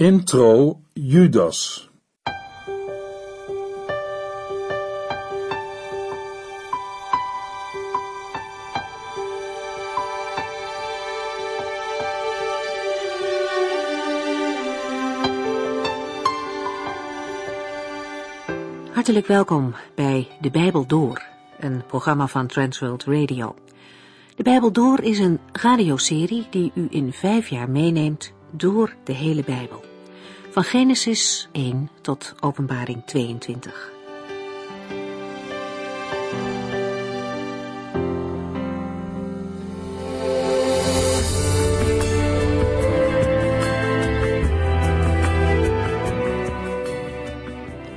Intro Judas Hartelijk welkom bij De Bijbel Door, een programma van Transworld Radio. De Bijbel Door is een radioserie die u in vijf jaar meeneemt door de hele Bijbel. Van Genesis 1 tot Openbaring 22.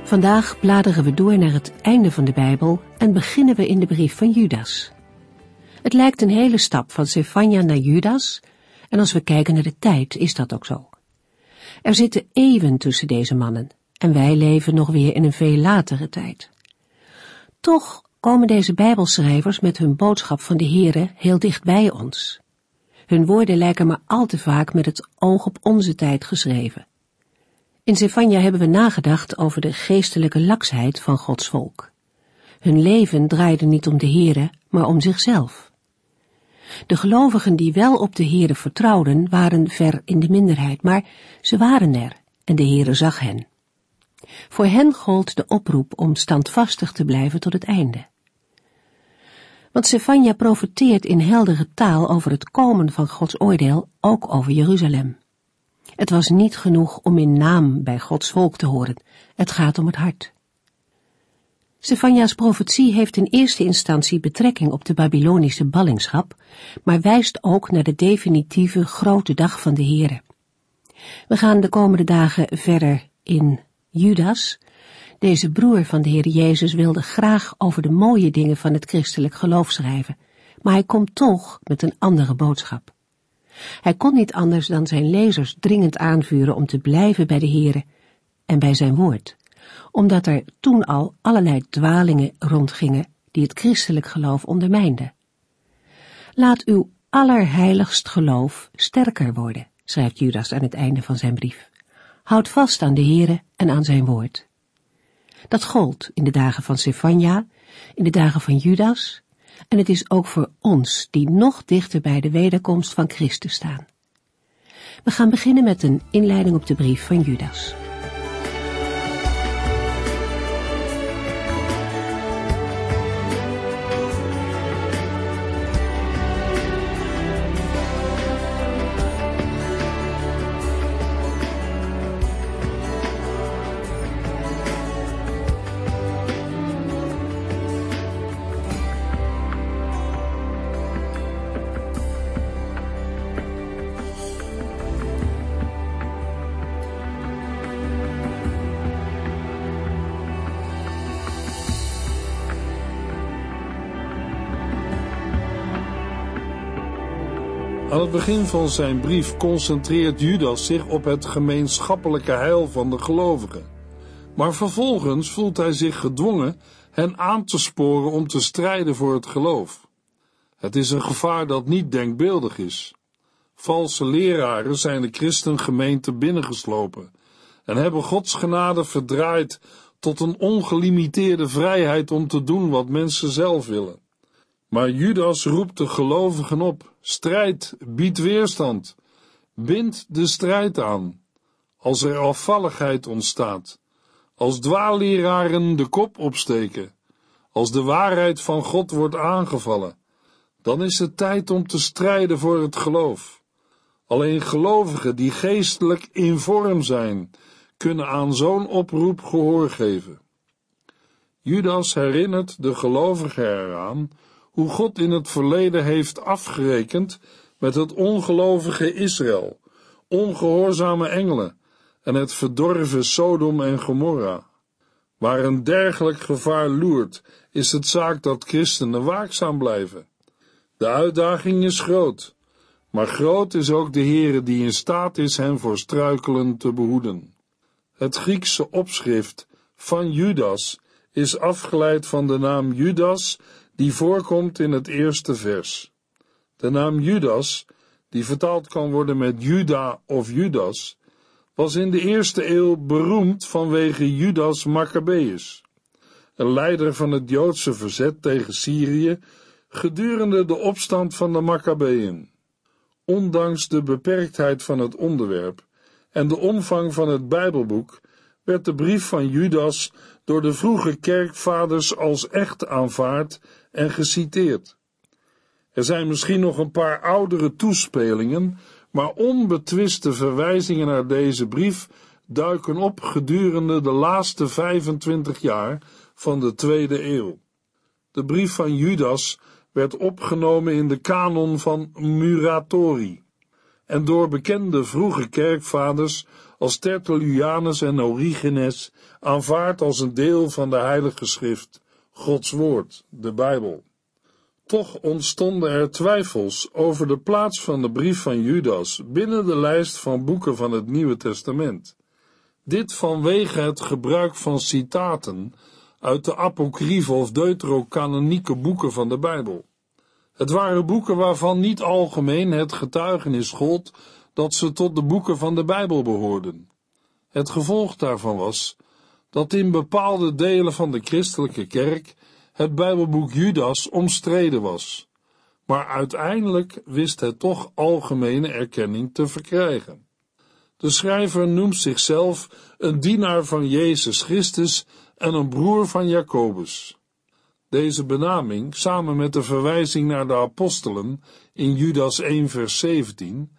Vandaag bladeren we door naar het einde van de Bijbel en beginnen we in de brief van Judas. Het lijkt een hele stap van Sefania naar Judas, en als we kijken naar de tijd is dat ook zo. Er zitten eeuwen tussen deze mannen, en wij leven nog weer in een veel latere tijd. Toch komen deze Bijbelschrijvers met hun boodschap van de Here heel dicht bij ons. Hun woorden lijken maar al te vaak met het oog op onze tijd geschreven. In Zefania hebben we nagedacht over de geestelijke laksheid van Gods volk. Hun leven draaide niet om de Here, maar om zichzelf. De gelovigen die wel op de Here vertrouwden, waren ver in de minderheid, maar ze waren er en de Here zag hen. Voor hen gold de oproep om standvastig te blijven tot het einde. Want Zefania profeteert in heldere taal over het komen van Gods oordeel, ook over Jeruzalem. Het was niet genoeg om in naam bij Gods volk te horen. Het gaat om het hart. Stefania's profetie heeft in eerste instantie betrekking op de Babylonische ballingschap, maar wijst ook naar de definitieve grote dag van de Here. We gaan de komende dagen verder in Judas. Deze broer van de Heer Jezus wilde graag over de mooie dingen van het christelijk geloof schrijven, maar hij komt toch met een andere boodschap. Hij kon niet anders dan zijn lezers dringend aanvuren om te blijven bij de Here en bij zijn woord, omdat er toen al allerlei dwalingen rondgingen die het christelijk geloof ondermijnden. Laat uw allerheiligst geloof sterker worden, schrijft Judas aan het einde van zijn brief. Houd vast aan de Here en aan zijn woord. Dat gold in de dagen van Sefania, in de dagen van Judas en het is ook voor ons die nog dichter bij de wederkomst van Christus staan. We gaan beginnen met een inleiding op de brief van Judas. Het begin van zijn brief concentreert Judas zich op het gemeenschappelijke heil van de gelovigen. Maar vervolgens voelt hij zich gedwongen hen aan te sporen om te strijden voor het geloof. Het is een gevaar dat niet denkbeeldig is. Valse leraren zijn de christengemeente binnengeslopen en hebben Gods genade verdraaid tot een ongelimiteerde vrijheid om te doen wat mensen zelf willen. Maar Judas roept de gelovigen op: strijd, bied weerstand, bind de strijd aan. Als er afvalligheid ontstaat, als dwaalleraren de kop opsteken, als de waarheid van God wordt aangevallen, dan is het tijd om te strijden voor het geloof. Alleen gelovigen die geestelijk in vorm zijn, kunnen aan zo'n oproep gehoor geven. Judas herinnert de gelovigen eraan hoe God in het verleden heeft afgerekend met het ongelovige Israël, ongehoorzame engelen en het verdorven Sodom en Gomorra. Waar een dergelijk gevaar loert, is het zaak dat christenen waakzaam blijven. De uitdaging is groot, maar groot is ook de Heere die in staat is hen voor struikelen te behoeden. Het Griekse opschrift van Judas is afgeleid van de naam Judas die voorkomt in het eerste vers. De naam Judas, die vertaald kan worden met Juda of Judas, was in de eerste eeuw beroemd vanwege Judas Maccabeus, een leider van het Joodse verzet tegen Syrië gedurende de opstand van de Maccabeën. Ondanks de beperktheid van het onderwerp en de omvang van het Bijbelboek werd de brief van Judas door de vroege kerkvaders als echt aanvaard en geciteerd. Er zijn misschien nog een paar oudere toespelingen, maar onbetwiste verwijzingen naar deze brief duiken op gedurende de laatste 25 jaar van de tweede eeuw. De brief van Judas werd opgenomen in de kanon van Muratori en door bekende vroege kerkvaders als Tertullianus en Origenes aanvaard als een deel van de Heilige Schrift, Gods Woord, de Bijbel. Toch ontstonden er twijfels over de plaats van de brief van Judas binnen de lijst van boeken van het Nieuwe Testament. Dit vanwege het gebruik van citaten uit de apocryfe of deuterocanonieke boeken van de Bijbel. Het waren boeken waarvan niet algemeen het getuigenis gold dat ze tot de boeken van de Bijbel behoorden. Het gevolg daarvan was dat in bepaalde delen van de christelijke kerk het Bijbelboek Judas omstreden was, maar uiteindelijk wist het toch algemene erkenning te verkrijgen. De schrijver noemt zichzelf een dienaar van Jezus Christus en een broer van Jacobus. Deze benaming, samen met de verwijzing naar de apostelen in Judas 1 vers 17,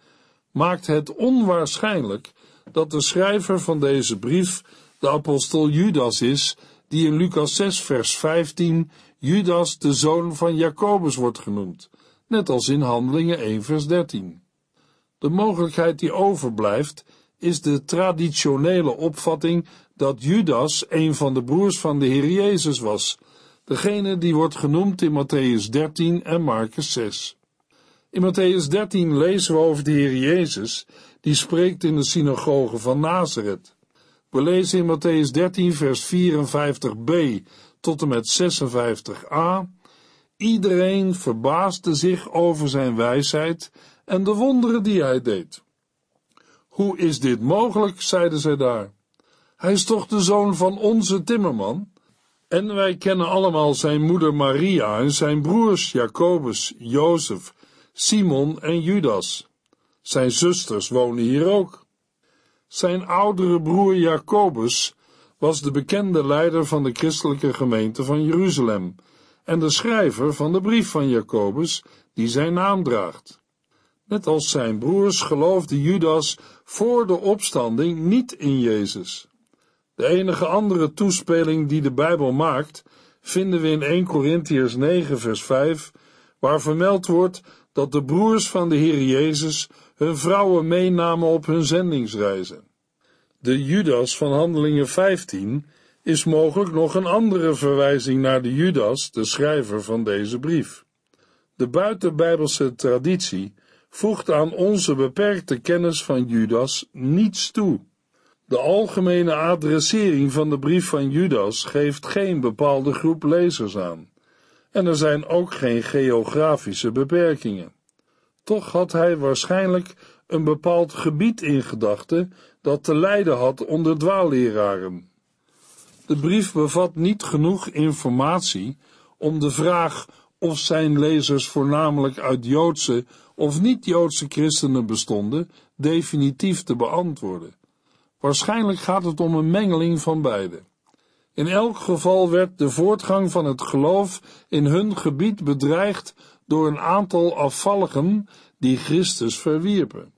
maakt het onwaarschijnlijk dat de schrijver van deze brief de apostel Judas is, die in Lucas 6 vers 15 Judas de zoon van Jacobus wordt genoemd, net als in Handelingen 1 vers 13. De mogelijkheid die overblijft is de traditionele opvatting dat Judas een van de broers van de Heer Jezus was, degene die wordt genoemd in Matthäus 13 en Marcus 6. In Matthäus 13 lezen we over de Heer Jezus, die spreekt in de synagoge van Nazareth. We lezen in Matthäus 13 vers 54b tot en met 56a. Iedereen verbaasde zich over zijn wijsheid en de wonderen die hij deed. Hoe is dit mogelijk, zeiden zij daar. Hij is toch de zoon van onze timmerman? En wij kennen allemaal zijn moeder Maria en zijn broers Jacobus, Jozef, Simon en Judas. Zijn zusters wonen hier ook. Zijn oudere broer Jacobus was de bekende leider van de christelijke gemeente van Jeruzalem en de schrijver van de brief van Jacobus, die zijn naam draagt. Net als zijn broers geloofde Judas voor de opstanding niet in Jezus. De enige andere toespeling die de Bijbel maakt, vinden we in 1 Corinthians 9 vers 5, waar vermeld wordt dat de broers van de Heer Jezus hun vrouwen meenamen op hun zendingsreizen. De Judas van Handelingen 15 is mogelijk nog een andere verwijzing naar de Judas, de schrijver van deze brief. De buitenbijbelse traditie voegt aan onze beperkte kennis van Judas niets toe. De algemene adressering van de brief van Judas geeft geen bepaalde groep lezers aan. En er zijn ook geen geografische beperkingen. Toch had hij waarschijnlijk een bepaald gebied in gedachten dat te lijden had onder dwaalleraren. De brief bevat niet genoeg informatie om de vraag of zijn lezers voornamelijk uit Joodse of niet-Joodse christenen bestonden, definitief te beantwoorden. Waarschijnlijk gaat het om een mengeling van beide. In elk geval werd de voortgang van het geloof in hun gebied bedreigd door een aantal afvalligen die Christus verwierpen.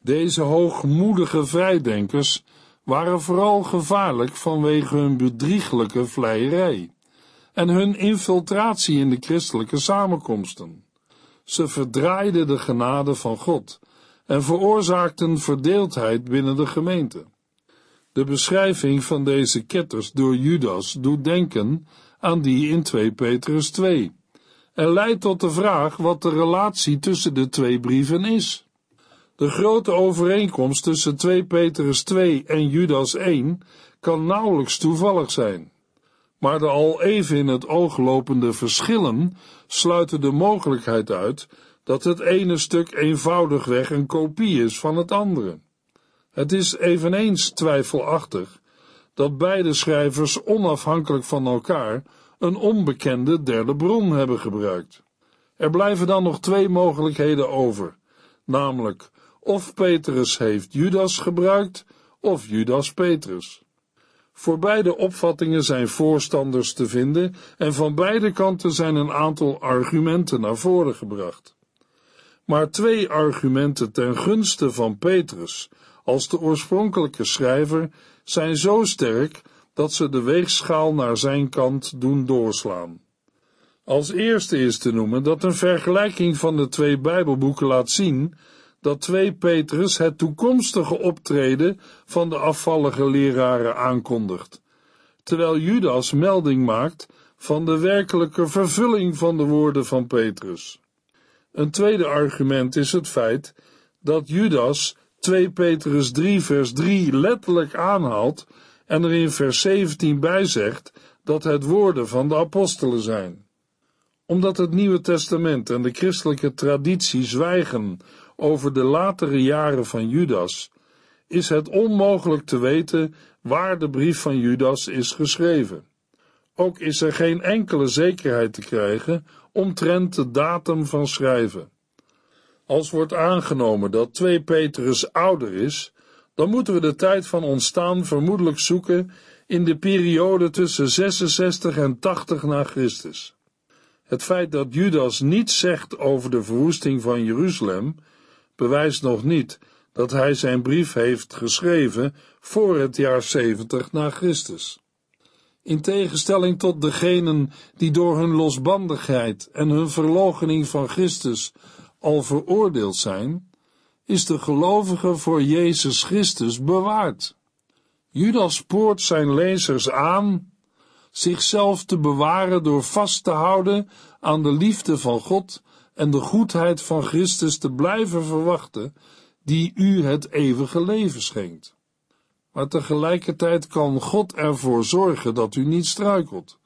Deze hoogmoedige vrijdenkers waren vooral gevaarlijk vanwege hun bedrieglijke vleierij en hun infiltratie in de christelijke samenkomsten. Ze verdraaiden de genade van God en veroorzaakten verdeeldheid binnen de gemeente. De beschrijving van deze ketters door Judas doet denken aan die in 2 Petrus 2 en leidt tot de vraag wat de relatie tussen de twee brieven is. De grote overeenkomst tussen 2 Petrus 2 en Judas 1 kan nauwelijks toevallig zijn. Maar de al even in het oog lopende verschillen sluiten de mogelijkheid uit dat het ene stuk eenvoudigweg een kopie is van het andere. Het is eveneens twijfelachtig dat beide schrijvers onafhankelijk van elkaar een onbekende derde bron hebben gebruikt. Er blijven dan nog twee mogelijkheden over, namelijk of Petrus heeft Judas gebruikt of Judas Petrus. Voor beide opvattingen zijn voorstanders te vinden en van beide kanten zijn een aantal argumenten naar voren gebracht. Maar twee argumenten ten gunste van Petrus als de oorspronkelijke schrijver zijn zo sterk dat ze de weegschaal naar zijn kant doen doorslaan. Als eerste is te noemen dat een vergelijking van de twee Bijbelboeken laat zien dat 2 Petrus het toekomstige optreden van de afvallige leraren aankondigt, terwijl Judas melding maakt van de werkelijke vervulling van de woorden van Petrus. Een tweede argument is het feit dat Judas 2 Petrus 3 vers 3 letterlijk aanhaalt en er in vers 17 bij zegt dat het woorden van de apostelen zijn. Omdat het Nieuwe Testament en de christelijke traditie zwijgen over de latere jaren van Judas, is het onmogelijk te weten waar de brief van Judas is geschreven. Ook is er geen enkele zekerheid te krijgen omtrent de datum van schrijven. Als wordt aangenomen dat 2 Petrus ouder is, dan moeten we de tijd van ontstaan vermoedelijk zoeken in de periode tussen 66 en 80 na Christus. Het feit dat Judas niets zegt over de verwoesting van Jeruzalem bewijst nog niet dat hij zijn brief heeft geschreven voor het jaar 70 na Christus. In tegenstelling tot degenen die door hun losbandigheid en hun verloochening van Christus al veroordeeld zijn, is de gelovige voor Jezus Christus bewaard. Judas spoort zijn lezers aan zichzelf te bewaren door vast te houden aan de liefde van God en de goedheid van Christus te blijven verwachten, die u het eeuwige leven schenkt. Maar tegelijkertijd kan God ervoor zorgen dat u niet struikelt.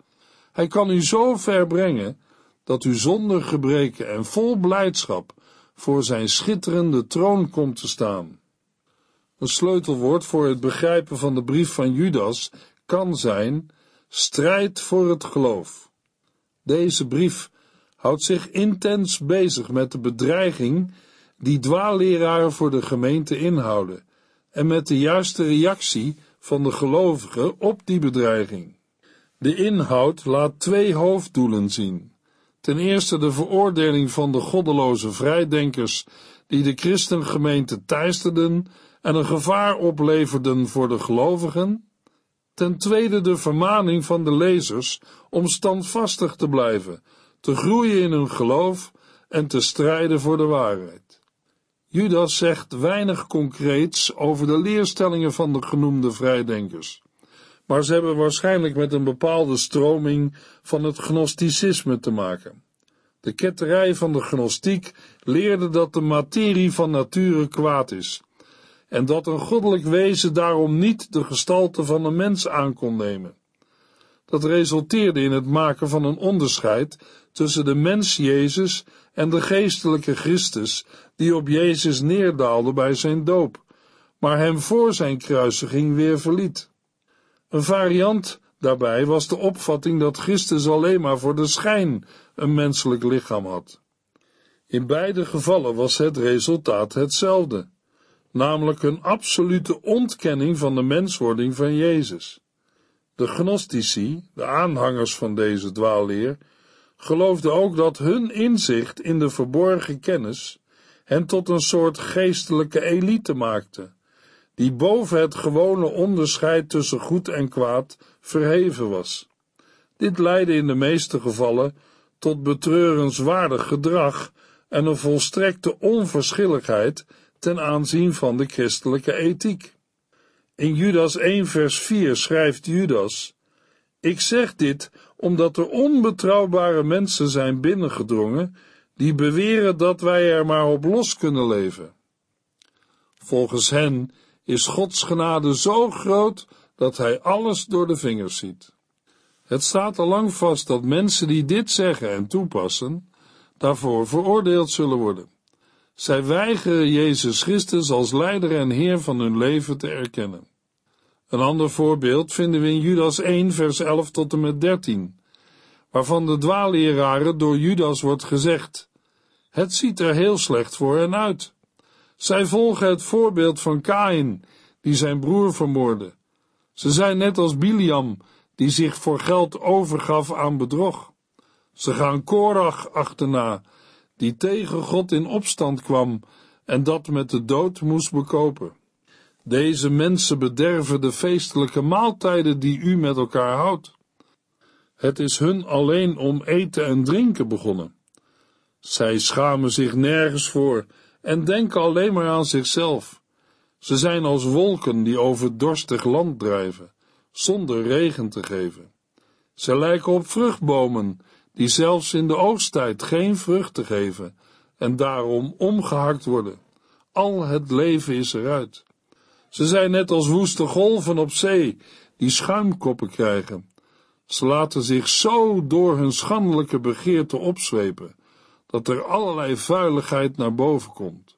Hij kan u zo ver brengen dat u zonder gebreken en vol blijdschap voor zijn schitterende troon komt te staan. Een sleutelwoord voor het begrijpen van de brief van Judas kan zijn strijd voor het geloof. Deze brief houdt zich intens bezig met de bedreiging die dwaalleraren voor de gemeente inhouden en met de juiste reactie van de gelovigen op die bedreiging. De inhoud laat twee hoofddoelen zien. Ten eerste de veroordeling van de goddeloze vrijdenkers die de christengemeente teisterden en een gevaar opleverden voor de gelovigen. Ten tweede de vermaning van de lezers om standvastig te blijven, te groeien in hun geloof en te strijden voor de waarheid. Judas zegt weinig concreets over de leerstellingen van de genoemde vrijdenkers, maar ze hebben waarschijnlijk met een bepaalde stroming van het gnosticisme te maken. De ketterij van de gnostiek leerde dat de materie van nature kwaad is, en dat een goddelijk wezen daarom niet de gestalte van een mens aan kon nemen. Dat resulteerde in het maken van een onderscheid tussen de mens Jezus en de geestelijke Christus, die op Jezus neerdaalde bij zijn doop, maar hem voor zijn kruisiging weer verliet. Een variant daarbij was de opvatting dat Christus alleen maar voor de schijn een menselijk lichaam had. In beide gevallen was het resultaat hetzelfde, namelijk een absolute ontkenning van de menswording van Jezus. De gnostici, de aanhangers van deze dwaalleer, geloofden ook dat hun inzicht in de verborgen kennis hen tot een soort geestelijke elite maakte, die boven het gewone onderscheid tussen goed en kwaad verheven was. Dit leidde in de meeste gevallen tot betreurenswaardig gedrag en een volstrekte onverschilligheid ten aanzien van de christelijke ethiek. In Judas 1 vers 4 schrijft Judas, Ik zeg dit omdat er onbetrouwbare mensen zijn binnengedrongen die beweren dat wij er maar op los kunnen leven. Volgens hen is Gods genade zo groot dat hij alles door de vingers ziet. Het staat al lang vast dat mensen die dit zeggen en toepassen, daarvoor veroordeeld zullen worden. Zij weigeren Jezus Christus als leider en Heer van hun leven te erkennen. Een ander voorbeeld vinden we in Judas 1, vers 11 tot en met 13, waarvan de dwaalleraren door Judas wordt gezegd: Het ziet er heel slecht voor hen uit. Zij volgen het voorbeeld van Kain, die zijn broer vermoordde. Ze zijn net als Biliam, die zich voor geld overgaf aan bedrog. Ze gaan Korach achterna, die tegen God in opstand kwam en dat met de dood moest bekopen. Deze mensen bederven de feestelijke maaltijden die u met elkaar houdt. Het is hun alleen om eten en drinken begonnen. Zij schamen zich nergens voor en denken alleen maar aan zichzelf. Ze zijn als wolken die over dorstig land drijven, zonder regen te geven. Ze lijken op vruchtbomen die zelfs in de oogsttijd geen vruchten geven en daarom omgehakt worden. Al het leven is eruit. Ze zijn net als woeste golven op zee die schuimkoppen krijgen. Ze laten zich zo door hun schandelijke begeerte opzwepen, dat er allerlei vuiligheid naar boven komt.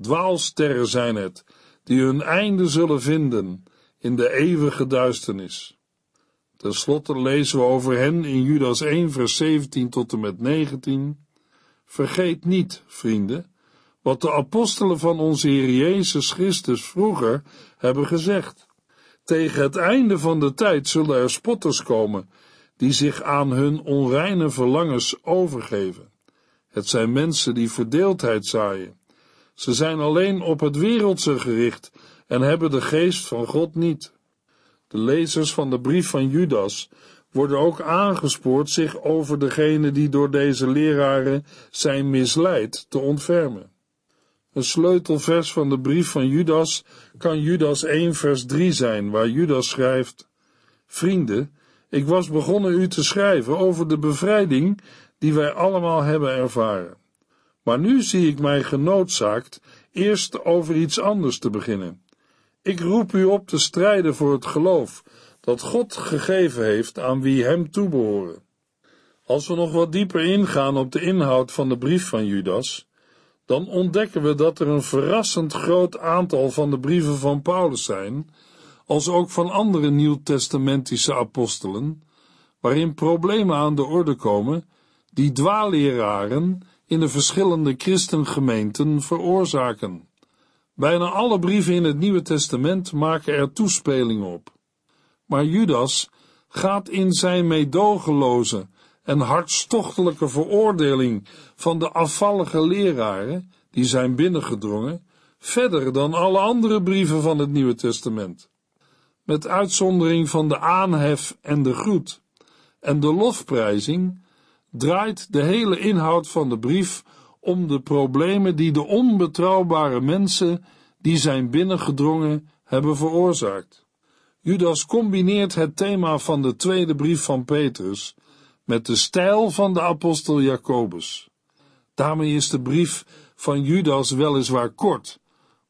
Dwaalsterren zijn het, die hun einde zullen vinden in de eeuwige duisternis. Ten slotte lezen we over hen in Judas 1, vers 17 tot en met 19. Vergeet niet, vrienden, wat de apostelen van onze Heer Jezus Christus vroeger hebben gezegd. Tegen het einde van de tijd zullen er spotters komen, die zich aan hun onreine verlangens overgeven. Het zijn mensen die verdeeldheid zaaien. Ze zijn alleen op het wereldse gericht en hebben de geest van God niet. De lezers van de brief van Judas worden ook aangespoord zich over degene die door deze leraren zijn misleid te ontfermen. Een sleutelvers van de brief van Judas kan Judas 1 vers 3 zijn, waar Judas schrijft, Vrienden, ik was begonnen u te schrijven over de bevrijding die wij allemaal hebben ervaren. Maar nu zie ik mij genoodzaakt eerst over iets anders te beginnen. Ik roep u op te strijden voor het geloof dat God gegeven heeft aan wie hem toebehoren. Als we nog wat dieper ingaan op de inhoud van de brief van Judas, dan ontdekken we dat er een verrassend groot aantal van de brieven van Paulus zijn, als ook van andere nieuwtestamentische apostelen, waarin problemen aan de orde komen die dwaalleraren in de verschillende christengemeenten veroorzaken. Bijna alle brieven in het Nieuwe Testament maken er toespelingen op. Maar Judas gaat in zijn meedogenloze en hartstochtelijke veroordeling van de afvallige leraren die zijn binnengedrongen, verder dan alle andere brieven van het Nieuwe Testament. Met uitzondering van de aanhef en de groet en de lofprijzing draait de hele inhoud van de brief om de problemen die de onbetrouwbare mensen die zijn binnengedrongen hebben veroorzaakt. Judas combineert het thema van de tweede brief van Petrus met de stijl van de apostel Jacobus. Daarmee is de brief van Judas weliswaar kort,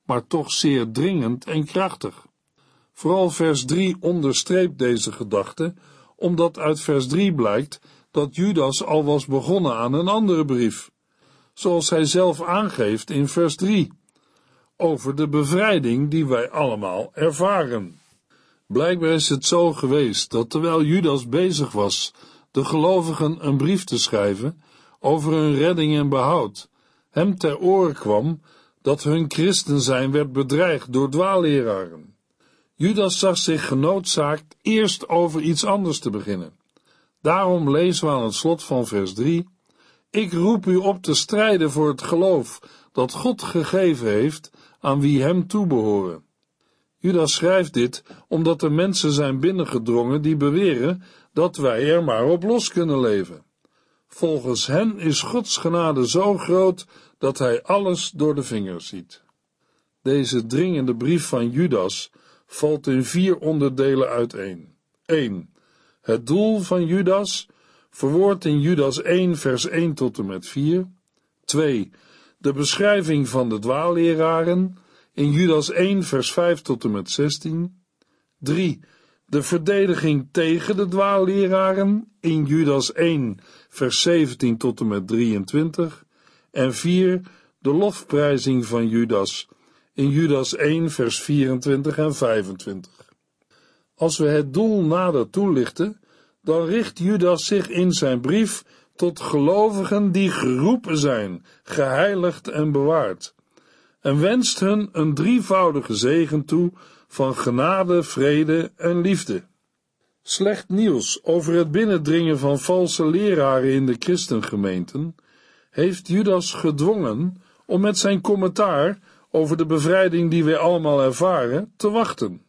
maar toch zeer dringend en krachtig. Vooral vers 3 onderstreept deze gedachte, omdat uit vers 3 blijkt dat Judas al was begonnen aan een andere brief, zoals hij zelf aangeeft in vers 3, over de bevrijding die wij allemaal ervaren. Blijkbaar is het zo geweest dat terwijl Judas bezig was de gelovigen een brief te schrijven over hun redding en behoud, hem ter oren kwam dat hun christen zijn werd bedreigd door dwaalleraren. Judas zag zich genoodzaakt eerst over iets anders te beginnen. Daarom lezen we aan het slot van vers 3: Ik roep u op te strijden voor het geloof dat God gegeven heeft aan wie hem toebehoren. Judas schrijft dit omdat er mensen zijn binnengedrongen die beweren dat wij er maar op los kunnen leven. Volgens hen is Gods genade zo groot dat hij alles door de vingers ziet. Deze dringende brief van Judas valt in vier onderdelen uiteen. 1. Het doel van Judas, verwoord in Judas 1, vers 1 tot en met 4. 2. De beschrijving van de dwaalleraren in Judas 1, vers 5 tot en met 16. 3. De verdediging tegen de dwaalleraren in Judas 1, vers 17 tot en met 23. En 4. de lofprijzing van Judas in Judas 1, vers 24 en 25. Als we het doel nader toelichten, dan richt Judas zich in zijn brief tot gelovigen die geroepen zijn, geheiligd en bewaard, en wenst hun een drievoudige zegen toe van genade, vrede en liefde. Slecht nieuws over het binnendringen van valse leraren in de christengemeenten heeft Judas gedwongen om met zijn commentaar over de bevrijding die wij allemaal ervaren te wachten,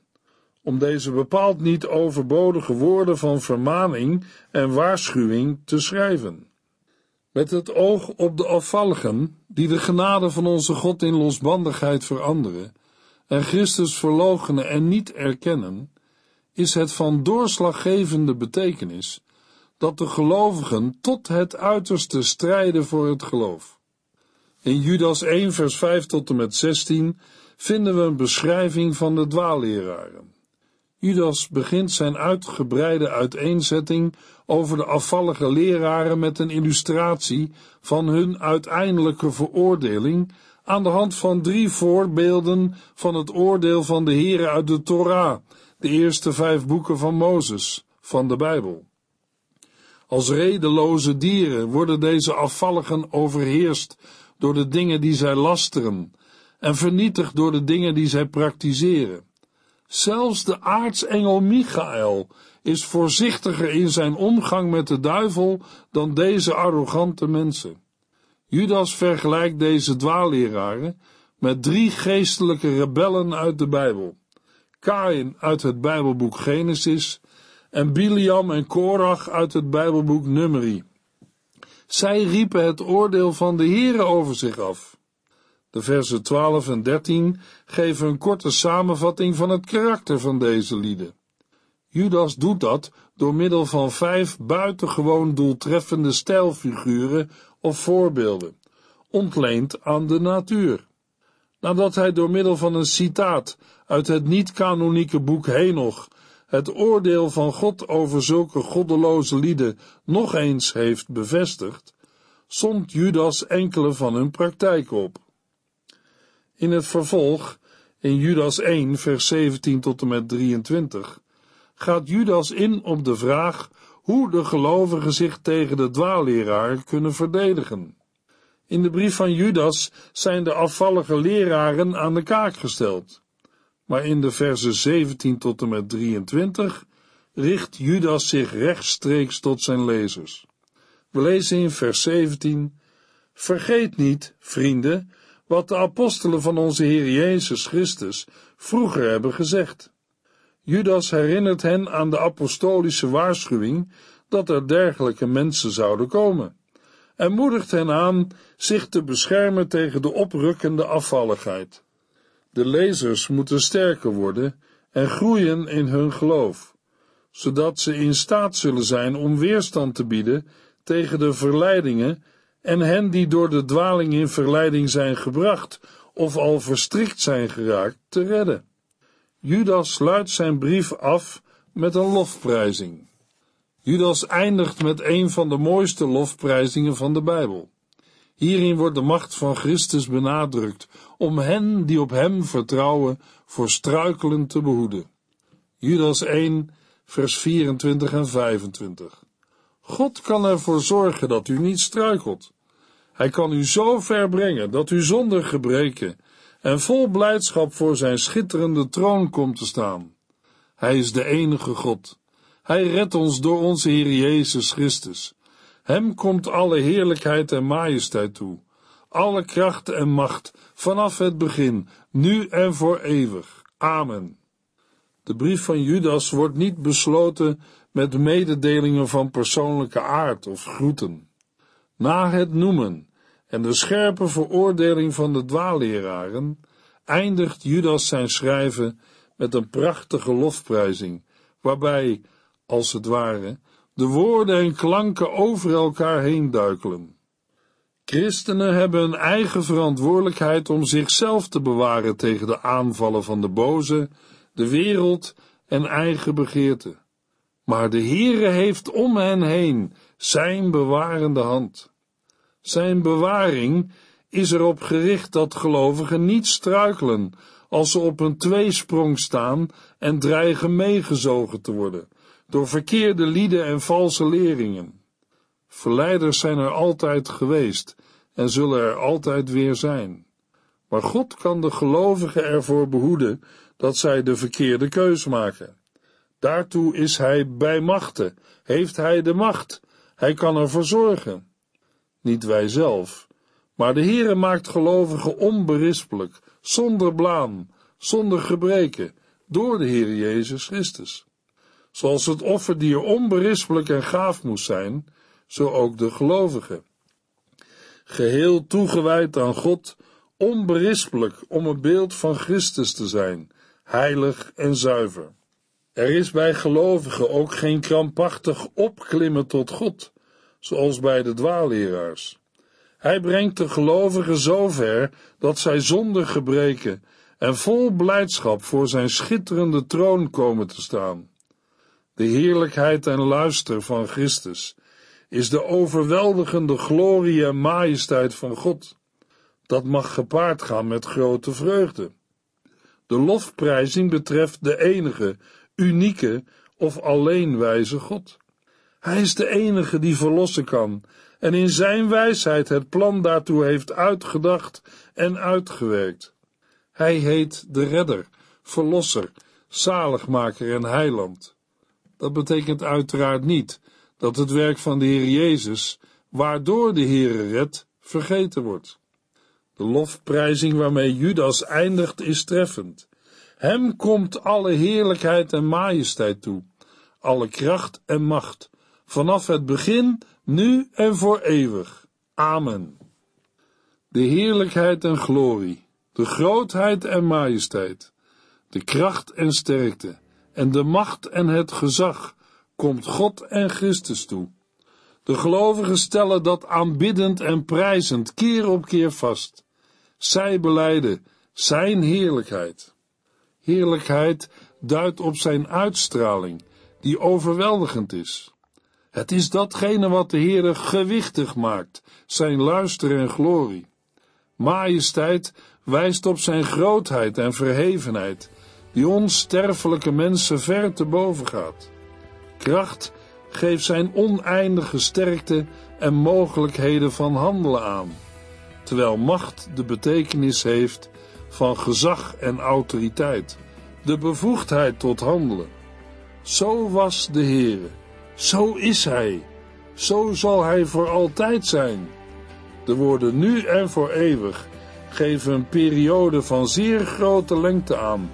om deze bepaald niet overbodige woorden van vermaning en waarschuwing te schrijven. Met het oog op de afvalligen die de genade van onze God in losbandigheid veranderen en Christus verloochenen en niet erkennen, is het van doorslaggevende betekenis dat de gelovigen tot het uiterste strijden voor het geloof. In Judas 1 vers 5 tot en met 16 vinden we een beschrijving van de dwaalleraren. Judas begint zijn uitgebreide uiteenzetting over de afvallige leraren met een illustratie van hun uiteindelijke veroordeling aan de hand van drie voorbeelden van het oordeel van de Heere uit de Torah, de eerste vijf boeken van Mozes, van de Bijbel. Als redeloze dieren worden deze afvalligen overheerst door de dingen die zij lasteren en vernietigd door de dingen die zij praktiseren. Zelfs de aartsengel Michael is voorzichtiger in zijn omgang met de duivel dan deze arrogante mensen. Judas vergelijkt deze dwaalleraren met drie geestelijke rebellen uit de Bijbel. Kain uit het Bijbelboek Genesis en Biliam en Korach uit het Bijbelboek Numeri. Zij riepen het oordeel van de Heere over zich af. De versen 12 en 13 geven een korte samenvatting van het karakter van deze lieden. Judas doet dat door middel van vijf buitengewoon doeltreffende stijlfiguren of voorbeelden, ontleend aan de natuur. Nadat hij door middel van een citaat uit het niet-kanonieke boek Henoch het oordeel van God over zulke goddeloze lieden nog eens heeft bevestigd, somt Judas enkele van hun praktijk op. In het vervolg, in Judas 1, vers 17 tot en met 23, gaat Judas in op de vraag hoe de gelovigen zich tegen de dwaalleraar kunnen verdedigen. In de brief van Judas zijn de afvallige leraren aan de kaak gesteld. Maar in de versen 17 tot en met 23 richt Judas zich rechtstreeks tot zijn lezers. We lezen in vers 17: Vergeet niet, vrienden, wat de apostelen van onze Heer Jezus Christus vroeger hebben gezegd. Judas herinnert hen aan de apostolische waarschuwing dat er dergelijke mensen zouden komen en moedigt hen aan zich te beschermen tegen de oprukkende afvalligheid. De lezers moeten sterker worden en groeien in hun geloof, zodat ze in staat zullen zijn om weerstand te bieden tegen de verleidingen en hen die door de dwaling in verleiding zijn gebracht of al verstrikt zijn geraakt, te redden. Judas sluit zijn brief af met een lofprijzing. Judas eindigt met een van de mooiste lofprijzingen van de Bijbel. Hierin wordt de macht van Christus benadrukt om hen die op hem vertrouwen voor struikelen te behoeden. Judas 1, vers 24 en 25. God kan ervoor zorgen dat u niet struikelt. Hij kan u zo ver brengen dat u zonder gebreken en vol blijdschap voor zijn schitterende troon komt te staan. Hij is de enige God. Hij redt ons door onze Heer Jezus Christus. Hem komt alle heerlijkheid en majesteit toe, alle kracht en macht, vanaf het begin, nu en voor eeuwig. Amen. De brief van Judas wordt niet besloten met mededelingen van persoonlijke aard of groeten. Na het noemen en de scherpe veroordeling van de dwaalleraren eindigt Judas zijn schrijven met een prachtige lofprijzing, waarbij, als het ware, de woorden en klanken over elkaar heen duikelen. Christenen hebben een eigen verantwoordelijkheid om zichzelf te bewaren tegen de aanvallen van de boze, de wereld en eigen begeerten. Maar de Heere heeft om hen heen zijn bewarende hand. Zijn bewaring is erop gericht dat gelovigen niet struikelen als ze op een tweesprong staan en dreigen meegezogen te worden door verkeerde lieden en valse leringen. Verleiders zijn er altijd geweest en zullen er altijd weer zijn. Maar God kan de gelovigen ervoor behoeden dat zij de verkeerde keus maken. Daartoe is Hij bij machten, heeft Hij de macht, Hij kan ervoor zorgen. Niet wij zelf, maar de Heere maakt gelovigen onberispelijk, zonder blaam, zonder gebreken, door de Heer Jezus Christus. Zoals het offerdier onberispelijk en gaaf moest zijn, zo ook de gelovigen. Geheel toegewijd aan God, onberispelijk om een beeld van Christus te zijn, heilig en zuiver. Er is bij gelovigen ook geen krampachtig opklimmen tot God, zoals bij de dwaalleraars. Hij brengt de gelovigen zover dat zij zonder gebreken en vol blijdschap voor zijn schitterende troon komen te staan. De heerlijkheid en luister van Christus is de overweldigende glorie en majesteit van God. Dat mag gepaard gaan met grote vreugde. De lofprijzing betreft de enige, unieke of alleen wijze God. Hij is de enige die verlossen kan en in zijn wijsheid het plan daartoe heeft uitgedacht en uitgewerkt. Hij heet de Redder, Verlosser, Zaligmaker en Heiland. Dat betekent uiteraard niet dat het werk van de Heer Jezus, waardoor de Heere redt, vergeten wordt. De lofprijzing waarmee Judas eindigt is treffend. Hem komt alle heerlijkheid en majesteit toe, alle kracht en macht, vanaf het begin, nu en voor eeuwig. Amen. De heerlijkheid en glorie, de grootheid en majesteit, de kracht en sterkte, en de macht en het gezag komt God en Christus toe. De gelovigen stellen dat aanbiddend en prijzend keer op keer vast. Zij beleiden zijn heerlijkheid. Heerlijkheid duidt op zijn uitstraling, die overweldigend is. Het is datgene wat de Heere gewichtig maakt, zijn luister en glorie. Majesteit wijst op zijn grootheid en verhevenheid, die ons sterfelijke mensen ver te boven gaat. Kracht geeft zijn oneindige sterkte en mogelijkheden van handelen aan, terwijl macht de betekenis heeft van gezag en autoriteit, de bevoegdheid tot handelen. Zo was de Heere, zo is Hij, zo zal Hij voor altijd zijn. De woorden nu en voor eeuwig geven een periode van zeer grote lengte aan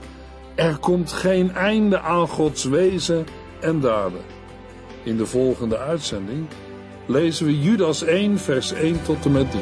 er komt geen einde aan Gods wezen en daden. In de volgende uitzending lezen we Judas 1, vers 1 tot en met 3.